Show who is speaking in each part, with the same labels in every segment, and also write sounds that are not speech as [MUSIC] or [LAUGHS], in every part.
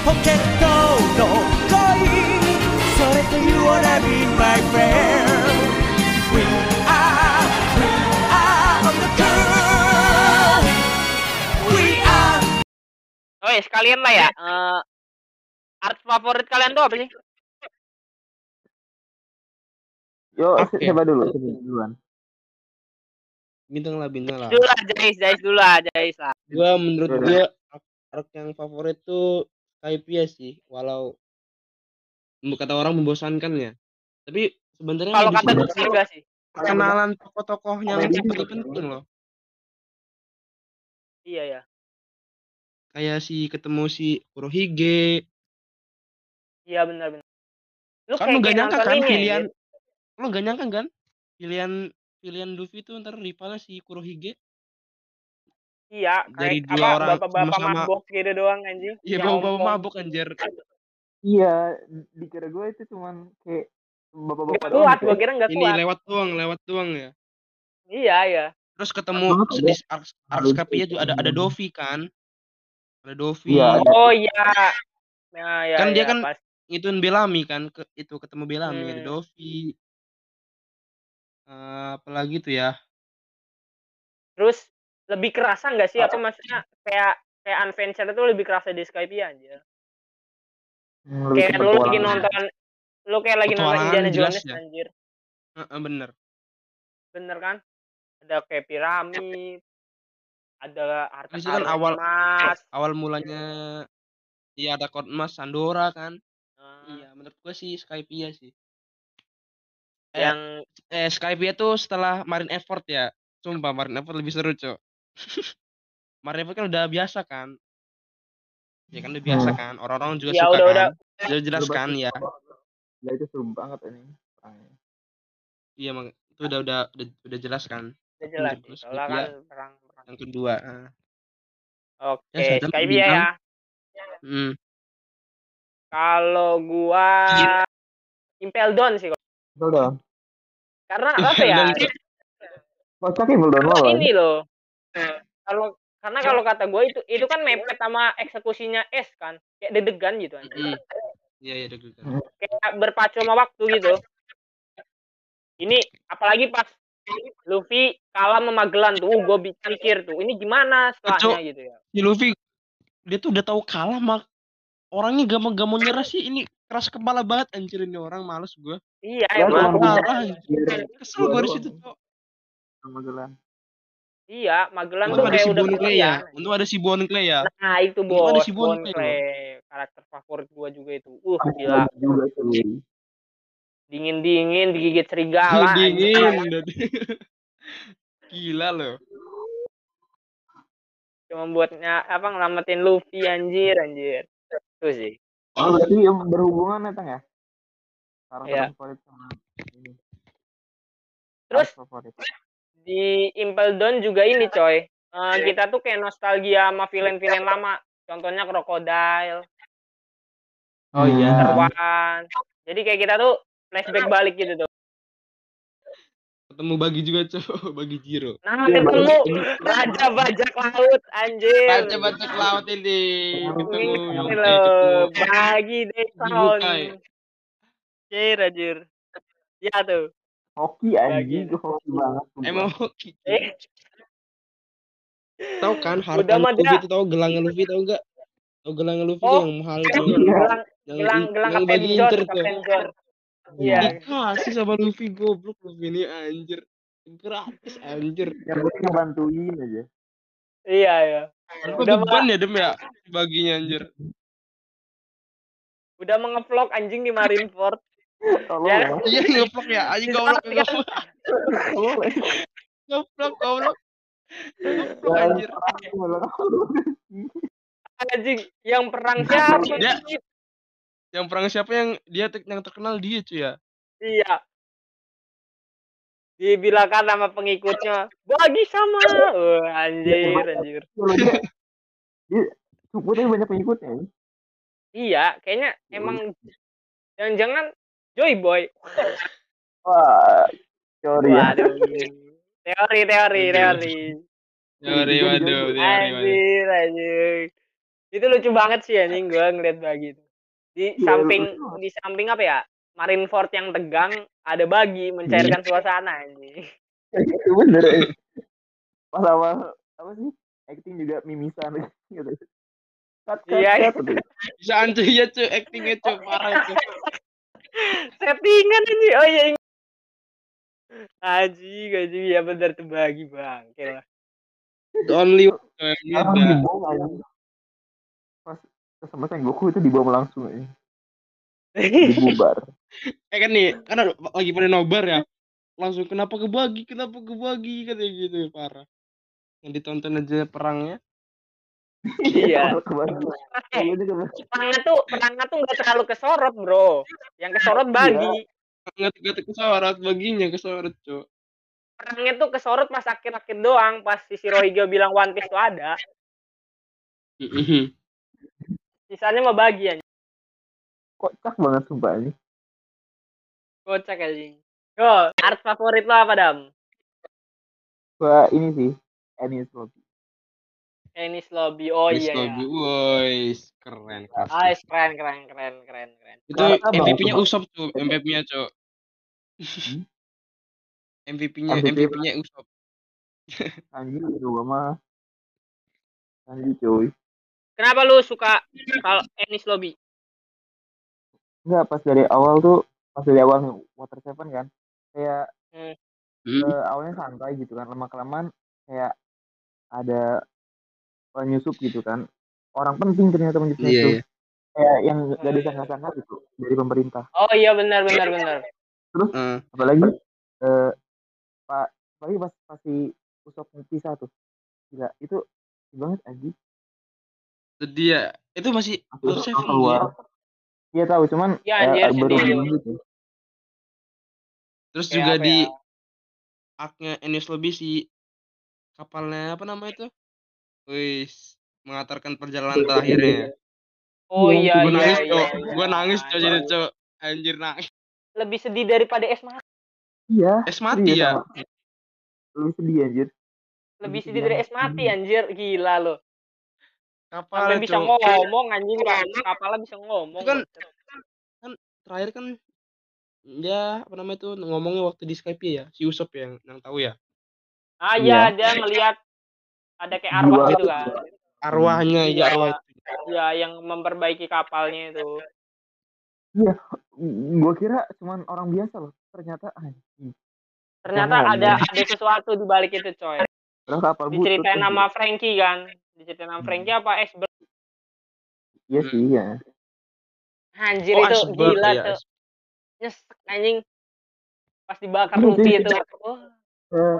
Speaker 1: ポケットの恋それと You wanna be my friend We are, we are on the girl We are
Speaker 2: Oh ya sekalian lah ya. eh, art favorit kalian tuh apa sih?
Speaker 3: Yo,
Speaker 4: Oke.
Speaker 3: siapa dulu? Siapa duluan?
Speaker 4: Bintang lah, bintang lah.
Speaker 2: Dulu lah Jais, Jais dulu lah, Jais lah.
Speaker 4: Gua menurut
Speaker 3: Yaudah.
Speaker 4: gua arc, arc yang favorit tuh Skypiea sih, walau kata orang membosankan ya. Tapi sebenarnya
Speaker 2: Kalau kata gue
Speaker 4: ke
Speaker 2: sih enggak sih.
Speaker 4: perkenalan tokoh-tokoh yang itu penting loh.
Speaker 2: Iya ya.
Speaker 4: Kayak si ketemu si Kurohige.
Speaker 2: Iya benar benar. Lu
Speaker 4: Kan lu
Speaker 2: kayak
Speaker 4: gak
Speaker 2: kayak
Speaker 4: nyangka
Speaker 2: nonton
Speaker 4: kan
Speaker 2: ini
Speaker 4: pilihan
Speaker 2: ya.
Speaker 4: lu gak nyangka kan pilihan pilihan Luffy tuh ntar rivalnya si Kurohige.
Speaker 2: Iya,
Speaker 4: Dari
Speaker 2: kayak
Speaker 4: dua
Speaker 2: apa
Speaker 4: orang
Speaker 2: bapak-bapak
Speaker 4: sama-sama-
Speaker 2: mabok gitu doang anjing.
Speaker 4: Iya bawa-bawa
Speaker 2: ngomong.
Speaker 4: mabuk anjir.
Speaker 3: Iya, dikira gue itu cuman kayak bapak-bapak doang
Speaker 2: kuat,
Speaker 3: gitu.
Speaker 2: gua kira nggak
Speaker 4: Ini
Speaker 2: kuat.
Speaker 4: lewat doang, lewat doang ya.
Speaker 2: Iya iya.
Speaker 4: Terus ketemu di
Speaker 3: Luffy.
Speaker 4: Skypiea juga ada ada Dovi kan. Ada Dovi.
Speaker 3: Iya.
Speaker 2: Oh iya. Nah, ya,
Speaker 4: Kan dia
Speaker 2: ya,
Speaker 4: kan
Speaker 2: pas.
Speaker 4: Ngituin Belami kan ke itu ketemu Belami ada
Speaker 2: Hmm.
Speaker 4: Dovi. Eh, apalagi tuh ya?
Speaker 2: Terus lebih kerasa nggak sih apa maksudnya kayak kayak adventure itu lebih kerasa di Skype anjir.
Speaker 3: Hmm,
Speaker 2: Kayak lu lagi nonton lu kayak lagi nonton Indiana Jones
Speaker 4: ya.
Speaker 2: anjir.
Speaker 4: Heeh, bener.
Speaker 2: Bener kan? Ada kayak piramid, ada harta
Speaker 4: kan awal
Speaker 2: emas.
Speaker 4: awal mulanya iya ada Code Emas Sandora kan.
Speaker 2: Nah,
Speaker 4: Iya, menurut gua sih Skypiea sih. Eh,
Speaker 2: yang
Speaker 4: eh Skypiea tuh setelah Marine Effort ya. Sumpah Marine Effort lebih seru, Cok. [LAUGHS] Effort kan udah biasa kan. Ya kan udah biasa
Speaker 3: Hmm.
Speaker 4: kan. Orang-orang juga
Speaker 2: Ya,
Speaker 4: suka
Speaker 2: udah-
Speaker 4: kan.
Speaker 2: udah.
Speaker 4: Udah jelas kan ya.
Speaker 3: Ya itu seru banget ini.
Speaker 4: Iya, Mang. Itu udah udah udah, udah jelas kan.
Speaker 2: udah jelas Soalnya kan
Speaker 4: Skypiea
Speaker 2: perang perang.
Speaker 4: yang kedua. ah.
Speaker 2: Oke,
Speaker 4: Ya, sadar
Speaker 2: Skype
Speaker 4: bintang.
Speaker 2: ya.
Speaker 4: Hmm.
Speaker 2: Kalau gua Impel Down sih kok.
Speaker 3: Betul dong.
Speaker 2: Karena [LAUGHS] apa ya?
Speaker 3: Ya belum
Speaker 2: Karena
Speaker 3: lo.
Speaker 2: ini loh. Kalau karena kalau kata gue itu itu kan mepet sama eksekusinya S kan, kayak deg-degan gitu aja.
Speaker 4: Mm. Iya, iya, deg-degan.
Speaker 2: Kayak berpacu sama waktu gitu. Ini apalagi pas Luffy kalah sama tuh, gue pikir tuh, ini gimana setelahnya
Speaker 4: Cuk.
Speaker 2: gitu ya.
Speaker 4: Si Luffy dia tuh udah tahu kalah mak orangnya gak mau gak mau nyerah sih ini keras kepala banget anjir ini orang males gua
Speaker 2: Iya
Speaker 3: Ya,
Speaker 2: emang.
Speaker 4: kesel gua di situ
Speaker 3: gelan.
Speaker 2: Iya, Magellan
Speaker 4: untung
Speaker 2: tuh kayak
Speaker 4: si
Speaker 2: udah
Speaker 4: Bon Clay ya
Speaker 2: kemudian.
Speaker 4: untung ada si Bon Clay ya
Speaker 2: Nah, itu
Speaker 4: Untung ada
Speaker 2: bos,
Speaker 4: si Bon
Speaker 2: Bon
Speaker 4: Clay
Speaker 2: Clay. Karakter favorit gua juga itu. Uh, gila. Dingin-dingin digigit serigala. [LAUGHS]
Speaker 4: dingin [LAUGHS] gila loh
Speaker 2: Cuma buatnya apa ngelamatin Luffy anjir, anjir. Itu sih.
Speaker 3: Oh, berarti berhubungan ya, Tang ya? Karakter
Speaker 2: Iya.
Speaker 3: favorit sama ini.
Speaker 2: Terus
Speaker 3: favorit.
Speaker 2: Di Impel Down juga ini coy. Eh, kita tuh kayak nostalgia sama villain-villain lama. Contohnya Crocodile.
Speaker 3: Oh iya.
Speaker 2: Terwan jadi kayak kita tuh flashback balik gitu tuh.
Speaker 4: Ketemu bagi juga Cok [LAUGHS] bagi Jiro.
Speaker 2: Nah
Speaker 3: Iya,
Speaker 2: ketemu raja bajak laut anjir.
Speaker 4: Baca baca laut ini. Ketemu.
Speaker 2: Loh. Bagi Dayton
Speaker 4: Dibukai.
Speaker 2: anjir anjir ya tuh
Speaker 3: Hoki anjing, hoki banget.
Speaker 4: emang hoki
Speaker 2: eh.
Speaker 4: Tahu kan
Speaker 2: Udah
Speaker 4: harta
Speaker 2: mah
Speaker 4: Luffy
Speaker 2: dia-
Speaker 4: itu tahu gelangnya Luffy tahu enggak tahu gelangnya Luffy
Speaker 2: Oh.
Speaker 4: yang mahal itu [LAUGHS]
Speaker 3: Iya.
Speaker 2: gelang
Speaker 4: yang
Speaker 2: gelang gelang
Speaker 4: yang
Speaker 2: Kapten
Speaker 4: bagi
Speaker 2: John
Speaker 4: Inter tuh.
Speaker 3: Iya.
Speaker 2: iya.
Speaker 4: Dikasih sama Luffy goblok Luffy ini anjir. Gratis anjir.
Speaker 3: Yang penting ngebantuin aja.
Speaker 2: iya ya Udah,
Speaker 4: beban ya dem ya baginya anjir.
Speaker 2: Udah mengevlog anjing di Marineford
Speaker 3: Tolong
Speaker 2: Ya.
Speaker 3: ya.
Speaker 4: iya ngeplok ya. Anjing goblok
Speaker 3: ya.
Speaker 4: goblok. Goblok Goblok, anjir.
Speaker 2: anjing yang perang siapa
Speaker 4: Dia- yang perang siapa yang dia yang terkenal dia cuy ya?
Speaker 2: Iya. Dibilangkan sama pengikutnya bagi sama. Wah, anjir anjir.
Speaker 3: Kalau dia, tapi banyak pengikutnya. ya.
Speaker 2: iya kayaknya emang jangan-jangan Joy Boy.
Speaker 3: Wah, sorry ya.
Speaker 2: waduh. Teori teori teori.
Speaker 4: Teori waduh teori waduh.
Speaker 2: Anjir anjir itu lucu banget sih anjing gue ngeliat bagi itu. Di
Speaker 3: Iya,
Speaker 2: samping di samping apa ya? Marineford yang tegang ada bagi mencairkan suasana anjing.
Speaker 3: Itu bener ya. pas awal apa sih? Acting juga mimisan [LAUGHS] gitu. Cut cut
Speaker 2: Iya,
Speaker 3: cut gitu.
Speaker 4: Bisa anjir ya cuy, actingnya cuy parah itu.
Speaker 2: Settingan ini oh iya ing- Aji, gaji ya bener tuh bagi bang. lah.
Speaker 4: The only one
Speaker 3: pas sama Sengoku itu dibom langsung aja dibubar [LAUGHS]
Speaker 4: Eh kan nih, kan lagi pada nobar ya. Langsung kenapa kebagi, kenapa kebagi katanya gitu parah. Yang ditonton aja perangnya.
Speaker 2: Iya. [LAUGHS]
Speaker 3: Iya,
Speaker 2: perangnya tuh perangnya tuh nggak terlalu kesorot bro. Yang kesorot bagi.
Speaker 4: Nggak nggak kesorot baginya kesorot cuy.
Speaker 2: Perangnya tuh kesorot pas akhir-akhir doang. Pas si Shirohige bilang One Piece tuh ada.
Speaker 4: Mhm.
Speaker 2: Sisanya mah bagi aja.
Speaker 3: kocak banget sumpah ini
Speaker 2: Kocak aja. Yo, art favorit lo apa dam?
Speaker 3: gua ini sih Enies Lobby
Speaker 2: Ennis Lobby. Oh
Speaker 4: Miss
Speaker 2: iya ya.
Speaker 4: Lobby, wois keren kelas.
Speaker 2: Ah, keren keren keren keren keren.
Speaker 4: Itu MVP-nya. Usop tuh, MVP-nya.
Speaker 3: Hmm?
Speaker 4: MVP-nya
Speaker 3: MVP
Speaker 4: MVP-nya Usop.
Speaker 3: anjing itu gua mah anjing cuy
Speaker 2: Kenapa lu suka kalau Ennis Lobby?
Speaker 3: Enggak, pas dari awal tuh, pas dari awal nih, Water Seven kan, kayak
Speaker 2: Hmm.
Speaker 3: Eh, awalnya santai gitu kan, lama kelamaan kayak ada penyusup gitu kan, orang penting ternyata penyusupnya
Speaker 4: Iya,
Speaker 3: itu,
Speaker 4: iya.
Speaker 3: kayak yang gak disangka-sangka gitu dari pemerintah.
Speaker 2: Oh iya benar benar benar.
Speaker 4: Heeh.
Speaker 3: Apalagi eh, pak, apalagi pas pasti Usop pisah tuh, gila itu sedih banget anjing.
Speaker 4: Sedih ya. Itu masih
Speaker 3: Usop
Speaker 4: Seven
Speaker 3: keluar.
Speaker 4: dia.
Speaker 3: Iya tahu, cuman
Speaker 2: Iya,
Speaker 3: eh,
Speaker 2: anjir,
Speaker 3: baru gitu.
Speaker 4: Terus
Speaker 2: Kayak
Speaker 4: juga
Speaker 2: apa
Speaker 4: di
Speaker 2: ya?
Speaker 4: aknya Enies Lobby si kapalnya apa namanya itu? Wis mengantarkan perjalanan terakhirnya.
Speaker 2: Oh iya
Speaker 4: Gue
Speaker 2: iya
Speaker 4: nangis,
Speaker 2: iya.
Speaker 4: Cok.
Speaker 2: iya.
Speaker 4: Gue nangis, Cok, jadi. Cok. Anjir nangis.
Speaker 2: Lebih sedih daripada es mati.
Speaker 3: Iya,
Speaker 4: Es mati ya.
Speaker 3: sama. Lebih sedih anjir.
Speaker 2: Lebih
Speaker 3: Sedih
Speaker 2: dari es mati anjir. Gila lo.
Speaker 4: Kapal,
Speaker 2: bisa ngomong anjing kapalnya bisa ngomong.
Speaker 4: Itu kan terakhir kan ya apa namanya itu ngomongnya waktu di Skype ya si Usop yang yang tahu ya
Speaker 2: Ah iya
Speaker 3: Iya.
Speaker 2: dia ngelihat ada kayak arwah gitu kan.
Speaker 4: arwahnya
Speaker 2: Iya.
Speaker 4: ya arwah itu
Speaker 2: Ya yang memperbaiki kapalnya itu.
Speaker 3: Gue kira cuman orang biasa loh. Ternyata.
Speaker 2: Ternyata
Speaker 3: Ngomong.
Speaker 2: ada ada sesuatu di balik itu coy.
Speaker 3: Kapal.
Speaker 2: Diceritain nama Frankie kan. Diceritain nama
Speaker 3: Hmm.
Speaker 2: Frankie apa es
Speaker 3: Iya sih, iya.
Speaker 2: Anjir
Speaker 4: oh
Speaker 2: itu
Speaker 4: iceberg
Speaker 2: gila
Speaker 4: ya
Speaker 2: tuh. Nyesek anjing. Pas dibakar
Speaker 3: Iya,
Speaker 2: Luffy
Speaker 3: iya.
Speaker 2: itu. Oh,
Speaker 3: Eh,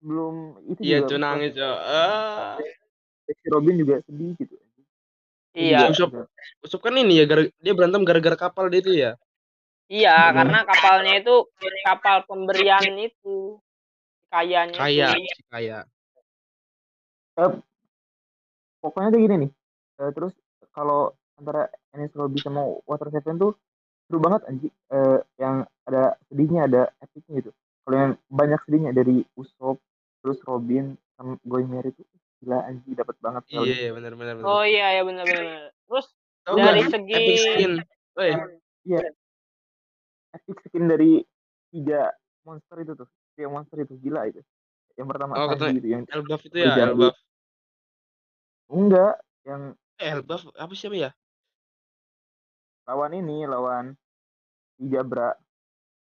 Speaker 3: belum itu
Speaker 4: iya
Speaker 3: juga.
Speaker 4: nangis Cok. ah
Speaker 3: Si Robin juga sedih gitu.
Speaker 2: iya.
Speaker 4: Usop. Usop kan ini ya gara, dia berantem gara-gara kapal dia itu ya
Speaker 2: Iya,
Speaker 3: Hmm.
Speaker 2: karena kapalnya itu kapal pemberian itu. Kayanya
Speaker 4: kaya
Speaker 2: itu.
Speaker 4: kaya
Speaker 3: Pokoknya tuh gini nih. Eh, terus kalau antara Enies Lobby sama Water Seven tuh seru banget anjing. Eh, yang ada sedihnya, ada epicnya gitu. Kalau yang banyak sedihnya dari Usop, terus Robin, sama Going Merry tuh gila anjing dapat banget
Speaker 4: iya
Speaker 3: kali.
Speaker 4: iya benar benar benar
Speaker 2: Oh iya ya benar benar. Terus
Speaker 4: Tahu
Speaker 2: dari
Speaker 4: nggak?
Speaker 2: segi-
Speaker 4: epic skin Woi,
Speaker 3: Epic skin dari tiga monster itu tuh. Tiga monster itu gila itu. Yang pertama
Speaker 4: Oh, katanya
Speaker 3: itu yang
Speaker 4: Elbaf itu ya. Elbaf
Speaker 3: enggak yang
Speaker 4: eh, Elbaf apa siapa ya
Speaker 3: lawan ini lawan Ijabra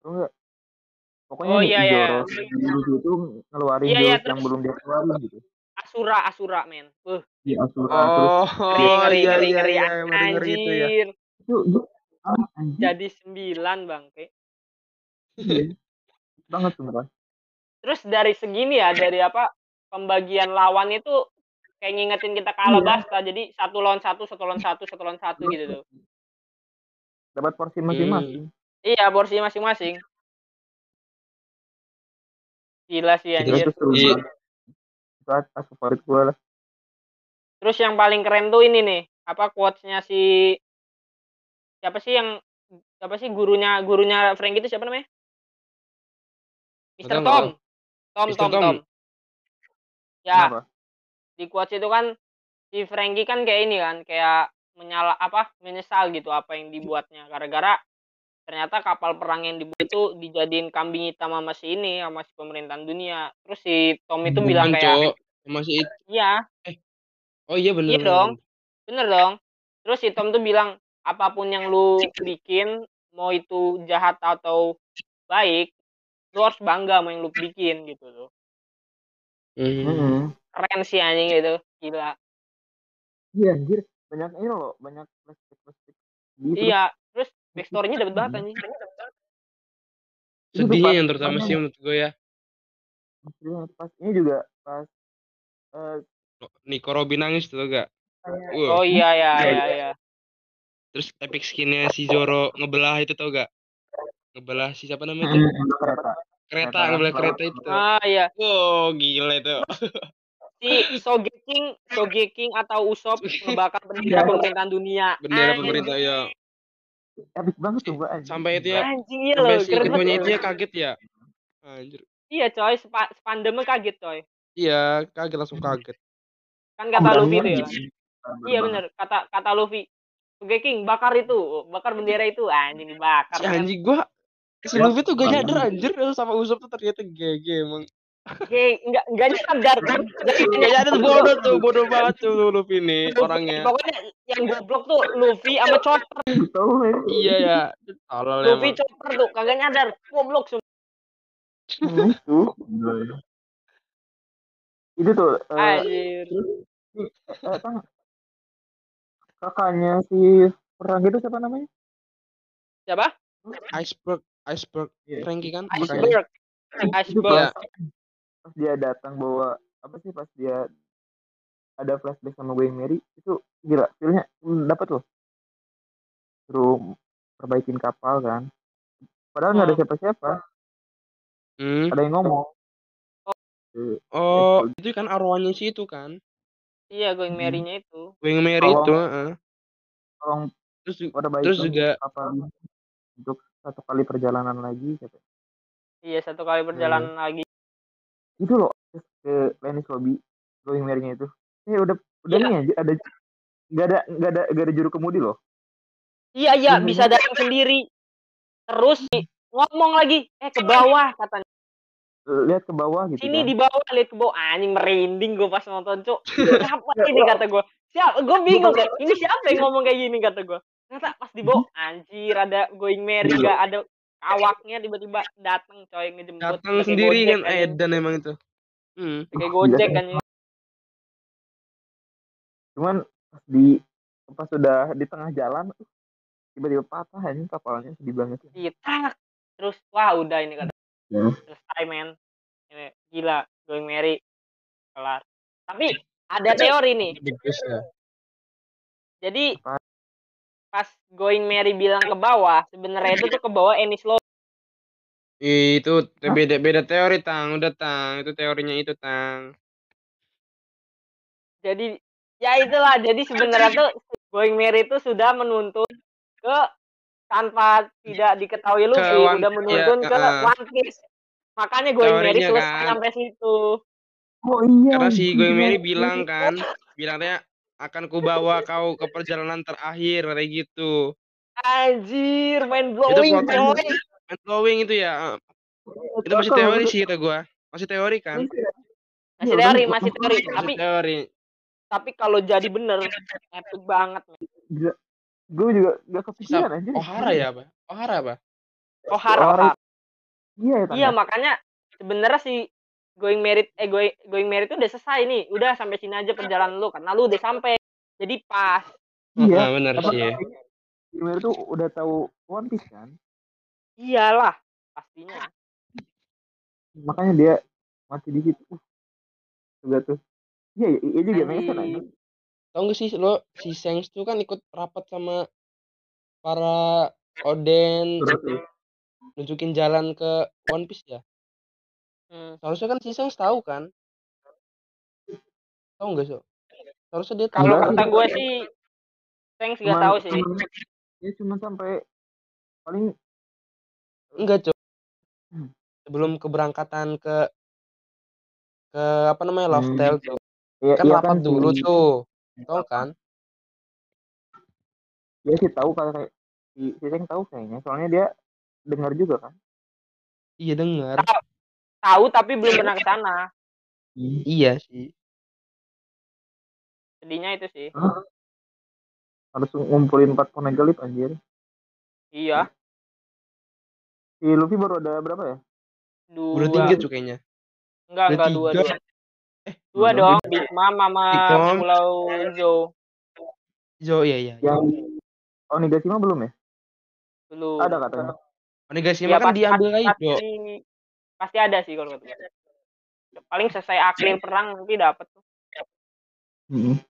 Speaker 3: Tahu enggak pokoknya
Speaker 2: Oh, iya, iya.
Speaker 3: Zoro Zoro itu ngeluarin
Speaker 2: Iya, iya,
Speaker 3: yang belum dia keluarin gitu
Speaker 2: Asura Asura men. Uh,
Speaker 3: di Asura terus
Speaker 4: oh [LAUGHS]
Speaker 2: ngeri ngeri
Speaker 4: iya
Speaker 2: ngeri
Speaker 4: iya
Speaker 2: ngeri
Speaker 4: iya ngeri ngeri itu ya
Speaker 2: anjir.
Speaker 3: itu itu anjing
Speaker 2: Jadi sembilan bangke.
Speaker 3: iya. banget sumpah
Speaker 2: Terus dari segini ya dari apa pembagian lawan itu kayak ngingetin kita ke
Speaker 3: Iya.
Speaker 2: Alabasta. Jadi satu lawan satu, satu lawan satu, satu lawan satu gitu tuh.
Speaker 3: dapat porsi masing-masing
Speaker 2: Iya, porsi masing-masing. Gila sih anjir.
Speaker 3: itu seru
Speaker 4: Iya.
Speaker 3: banget itu atas favorit gue lah
Speaker 2: Terus yang paling keren tuh ini nih, apa quotes-nya si siapa sih yang siapa sih gurunya gurunya Frank itu siapa namanya?
Speaker 4: Nggak
Speaker 2: Tom. Tom,
Speaker 4: Mr.
Speaker 2: Tom,
Speaker 4: Tom.
Speaker 2: Tom. Ya,
Speaker 3: Kenapa?
Speaker 2: di quotes itu kan si Frankie kan kayak ini kan kayak menyala apa menyesal gitu apa yang dibuatnya gara-gara ternyata kapal perang yang dibuat itu dijadiin kambing hitam sama si ini sama si pemerintahan dunia terus si Tom itu bilang
Speaker 4: Bukan,
Speaker 2: kayak
Speaker 4: Cok. Masih itu.
Speaker 2: iya
Speaker 4: Oh iya bener.
Speaker 2: Iya
Speaker 4: bener,
Speaker 2: dong.
Speaker 4: bener.
Speaker 2: dong terus si Tom tuh bilang apa pun yang lu bikin mau itu jahat atau baik lu harus bangga sama yang lu bikin gitu loh
Speaker 4: Hmm.
Speaker 3: Mm-mm.
Speaker 2: keren sih anjing gitu gila
Speaker 3: Iya anjir, banyak ini loh, banyak flashback flashback. Gitu.
Speaker 2: iya terus backstory-nya dapet banget anjing
Speaker 4: Sedihnya yang terutama sih menurut gue ya.
Speaker 3: pas- pas ini juga pas eh
Speaker 4: Nico Robin nangis tuh gak?
Speaker 3: kayak
Speaker 4: Wah.
Speaker 2: oh iya iya iya iya
Speaker 4: Terus epic skinnya si Zoro ngebelah itu tau gak? Ngebelah si siapa namanya itu?
Speaker 3: Mm, kereta.
Speaker 4: Kereta, ngebelah kereta itu.
Speaker 2: ah iya
Speaker 4: Wow, gila itu. [LAUGHS]
Speaker 2: si Sogeking Sogeking atau Usop ngebakar bendera
Speaker 3: Iya.
Speaker 2: pemerintahan dunia
Speaker 4: Bendera pemerintah ya.
Speaker 3: Epic banget tuh mbak anjir.
Speaker 4: Sampai itu ya,
Speaker 2: anjing iya loh
Speaker 4: si
Speaker 2: keren banget.
Speaker 4: itu ya kaget ya. Anjir.
Speaker 2: iya coy sepa- spandemnya kaget coy
Speaker 4: Iya, kaget langsung kaget.
Speaker 2: kan kata Luffy itu ya
Speaker 3: Iya
Speaker 2: iya bener kata kata Luffy Sogeking bakar itu bakar bendera itu anjing dibakar
Speaker 4: Si anjing gua si Luffy tuh gak nyadar anjir sama Usopp tuh ternyata GG emang.
Speaker 2: Oke, enggak enggak nyadar kan.
Speaker 4: Gak nyadar bodoh tuh, bodoh banget tuh Luffy nih orangnya.
Speaker 2: Pokoknya yang goblok tuh Luffy sama Chopper.
Speaker 4: Iya ya, tolol
Speaker 2: Luffy
Speaker 4: emang.
Speaker 2: Chopper tuh kagak nyadar. Goblok semua.
Speaker 3: Itu. Itu tuh eh,
Speaker 2: Anjir.
Speaker 3: eh, kakaknya si perang itu siapa namanya?
Speaker 2: Siapa?
Speaker 4: Iceberg, Iceberg,
Speaker 3: Iya.
Speaker 4: Frankie kan makanya.
Speaker 2: Iceberg. Iceberg.
Speaker 3: Pas, dia datang bawa apa sih pas dia ada flashback sama Going Mary itu gila feelnya hmm, dapat loh suruh perbaikin kapal kan padahal nggak ada
Speaker 2: Hmm.
Speaker 3: siapa-siapa
Speaker 4: Hmm.
Speaker 3: ada yang ngomong Eh,
Speaker 4: Oh, itu kan arwahnya si itu kan.
Speaker 2: Iya, going
Speaker 3: Hmm.
Speaker 2: Mary-nya itu.
Speaker 4: Wing Mary
Speaker 3: Tolong.
Speaker 4: itu, heeh.
Speaker 3: tolong
Speaker 4: Terus terus juga
Speaker 3: kapal ini untuk satu kali perjalanan lagi kata.
Speaker 2: Iya, satu kali perjalanan lagi.
Speaker 3: Itu loh ke Lenis Lobby Going Mary-nya itu eh udah udah
Speaker 2: Iya.
Speaker 3: nih ada nggak ada nggak ada nggak ada juru kemudi loh
Speaker 2: Iya, iya,
Speaker 3: Hmm.
Speaker 2: bisa datang sendiri. Terus ngomong lagi, eh ke bawah katanya.
Speaker 3: lihat ke bawah gitu
Speaker 2: Sini
Speaker 3: kan.
Speaker 2: di bawah, lihat ke bawah. Anjing merinding gue pas nonton, Cuk. [LAUGHS] Siapa ini kata gue? Siapa? Gue bingung kan. Ini siapa yang ngomong kayak gini kata gue. Ternyata pas di bawah, [LAUGHS] anjir ada going Mary
Speaker 3: Iya.
Speaker 2: gak ada awaknya tiba-tiba datang coy ngejemput.
Speaker 4: datang sendiri kan. Edan emang itu. Hmm.
Speaker 2: Pakai Gojek kan.
Speaker 3: cuman pas di pas sudah di tengah jalan tiba-tiba patah ini kapalnya sedih banget
Speaker 2: Kita terus wah udah ini kata
Speaker 3: Ya.
Speaker 2: selesai men. Ini gila going Mary kelar. Tapi ada teori nih.
Speaker 4: Ya.
Speaker 2: Jadi
Speaker 3: Apa?
Speaker 2: Pas going Mary bilang ke bawah, sebenarnya itu tuh ke bawah Ennis Lobby.
Speaker 4: Ih, Itu beda beda teori tang, udah tang, itu teorinya itu tang.
Speaker 2: Jadi ya itulah. Jadi sebenarnya tuh going Mary itu sudah menuntun ke tanpa tidak diketahui Luffy
Speaker 4: One-
Speaker 2: udah menuntun
Speaker 4: iya,
Speaker 2: ke
Speaker 4: uh-uh.
Speaker 2: One Piece. Makanya going Mary selesai
Speaker 4: kan.
Speaker 2: sampai situ.
Speaker 3: oh iya
Speaker 4: Karena si. Going Mary bilang kan, bilangnya akan kubawa kau ke perjalanan terakhir kayak gitu.
Speaker 2: Anjir, main blowing
Speaker 4: plot
Speaker 2: coy.
Speaker 4: Mind blowing itu ya. Itu masih teori sih kata gua. Masih teori kan?
Speaker 2: Masih teori, masih teori. Tapi
Speaker 4: Masih teori.
Speaker 2: tapi kalau jadi bener epic banget.
Speaker 3: gue juga gak kepikiran anjir
Speaker 4: Ohara ya apa? Ohara apa?
Speaker 2: Ohara,
Speaker 3: Ohara. Iya ya
Speaker 2: Iya, makanya sebenarnya si going merit eh going, going merit itu udah selesai nih. Udah sampai sini aja perjalanan lu karena lu udah sampai. Jadi pas.
Speaker 3: iya
Speaker 4: Ah, bener
Speaker 3: Apa-
Speaker 4: sih.
Speaker 3: Going Mary tuh udah tahu One Piece kan
Speaker 2: Iyalah, pastinya.
Speaker 3: makanya dia mati di situ uh, juga tuh iya iya, iya juga
Speaker 2: Anjing.
Speaker 3: anjing
Speaker 4: Tahu gak sih lo si Sengs tuh kan ikut rapat sama para Oden nunjukin jalan ke One Piece ya.
Speaker 2: Hmm.
Speaker 4: Seharusnya kan si Sengs tahu kan? Tahu nggak so? Seharusnya dia tahu.
Speaker 2: Kalau
Speaker 3: Enggak
Speaker 2: kata
Speaker 3: sih.
Speaker 2: gue sih Thanks gak
Speaker 3: Cuman-
Speaker 2: tahu sih.
Speaker 3: cuman- ya cuma sampai paling
Speaker 4: Enggak, Cok.
Speaker 3: Hmm.
Speaker 4: Sebelum keberangkatan ke ke apa namanya Love
Speaker 3: Hmm.
Speaker 4: Tale tuh.
Speaker 3: ya,
Speaker 4: Kan
Speaker 3: iya
Speaker 4: rapat
Speaker 3: si-
Speaker 4: dulu tuh. Tahu kan?
Speaker 3: Dia sih tahu kalau kayak si si Seng tahu kayaknya. Soalnya dia dengar juga kan.
Speaker 4: Iya dengar.
Speaker 2: Tahu tapi belum pernah ke sana.
Speaker 4: Iya sih.
Speaker 2: Sedihnya itu sih.
Speaker 3: Harus ngumpulin empat Poneglyph anjir.
Speaker 2: Iya.
Speaker 3: Si Luffy baru ada berapa ya?
Speaker 2: Dua.
Speaker 4: Udah tiga tuh kayaknya.
Speaker 2: Enggak,
Speaker 4: Udah
Speaker 2: enggak dua, dua.
Speaker 4: Eh,
Speaker 2: Dua
Speaker 3: dua.
Speaker 2: dong, Big Mom sama. Pulau Zo.
Speaker 4: Jo iya iya.
Speaker 3: Yang Onigashima belum ya?
Speaker 2: Belum.
Speaker 3: Ada katanya.
Speaker 4: Onigashima
Speaker 2: Iya,
Speaker 4: kan diambil lagi, Jo.
Speaker 2: Pasti, ada sih kalau kata gue. Paling selesai akhir perang nanti dapat tuh.
Speaker 3: Mm-mm.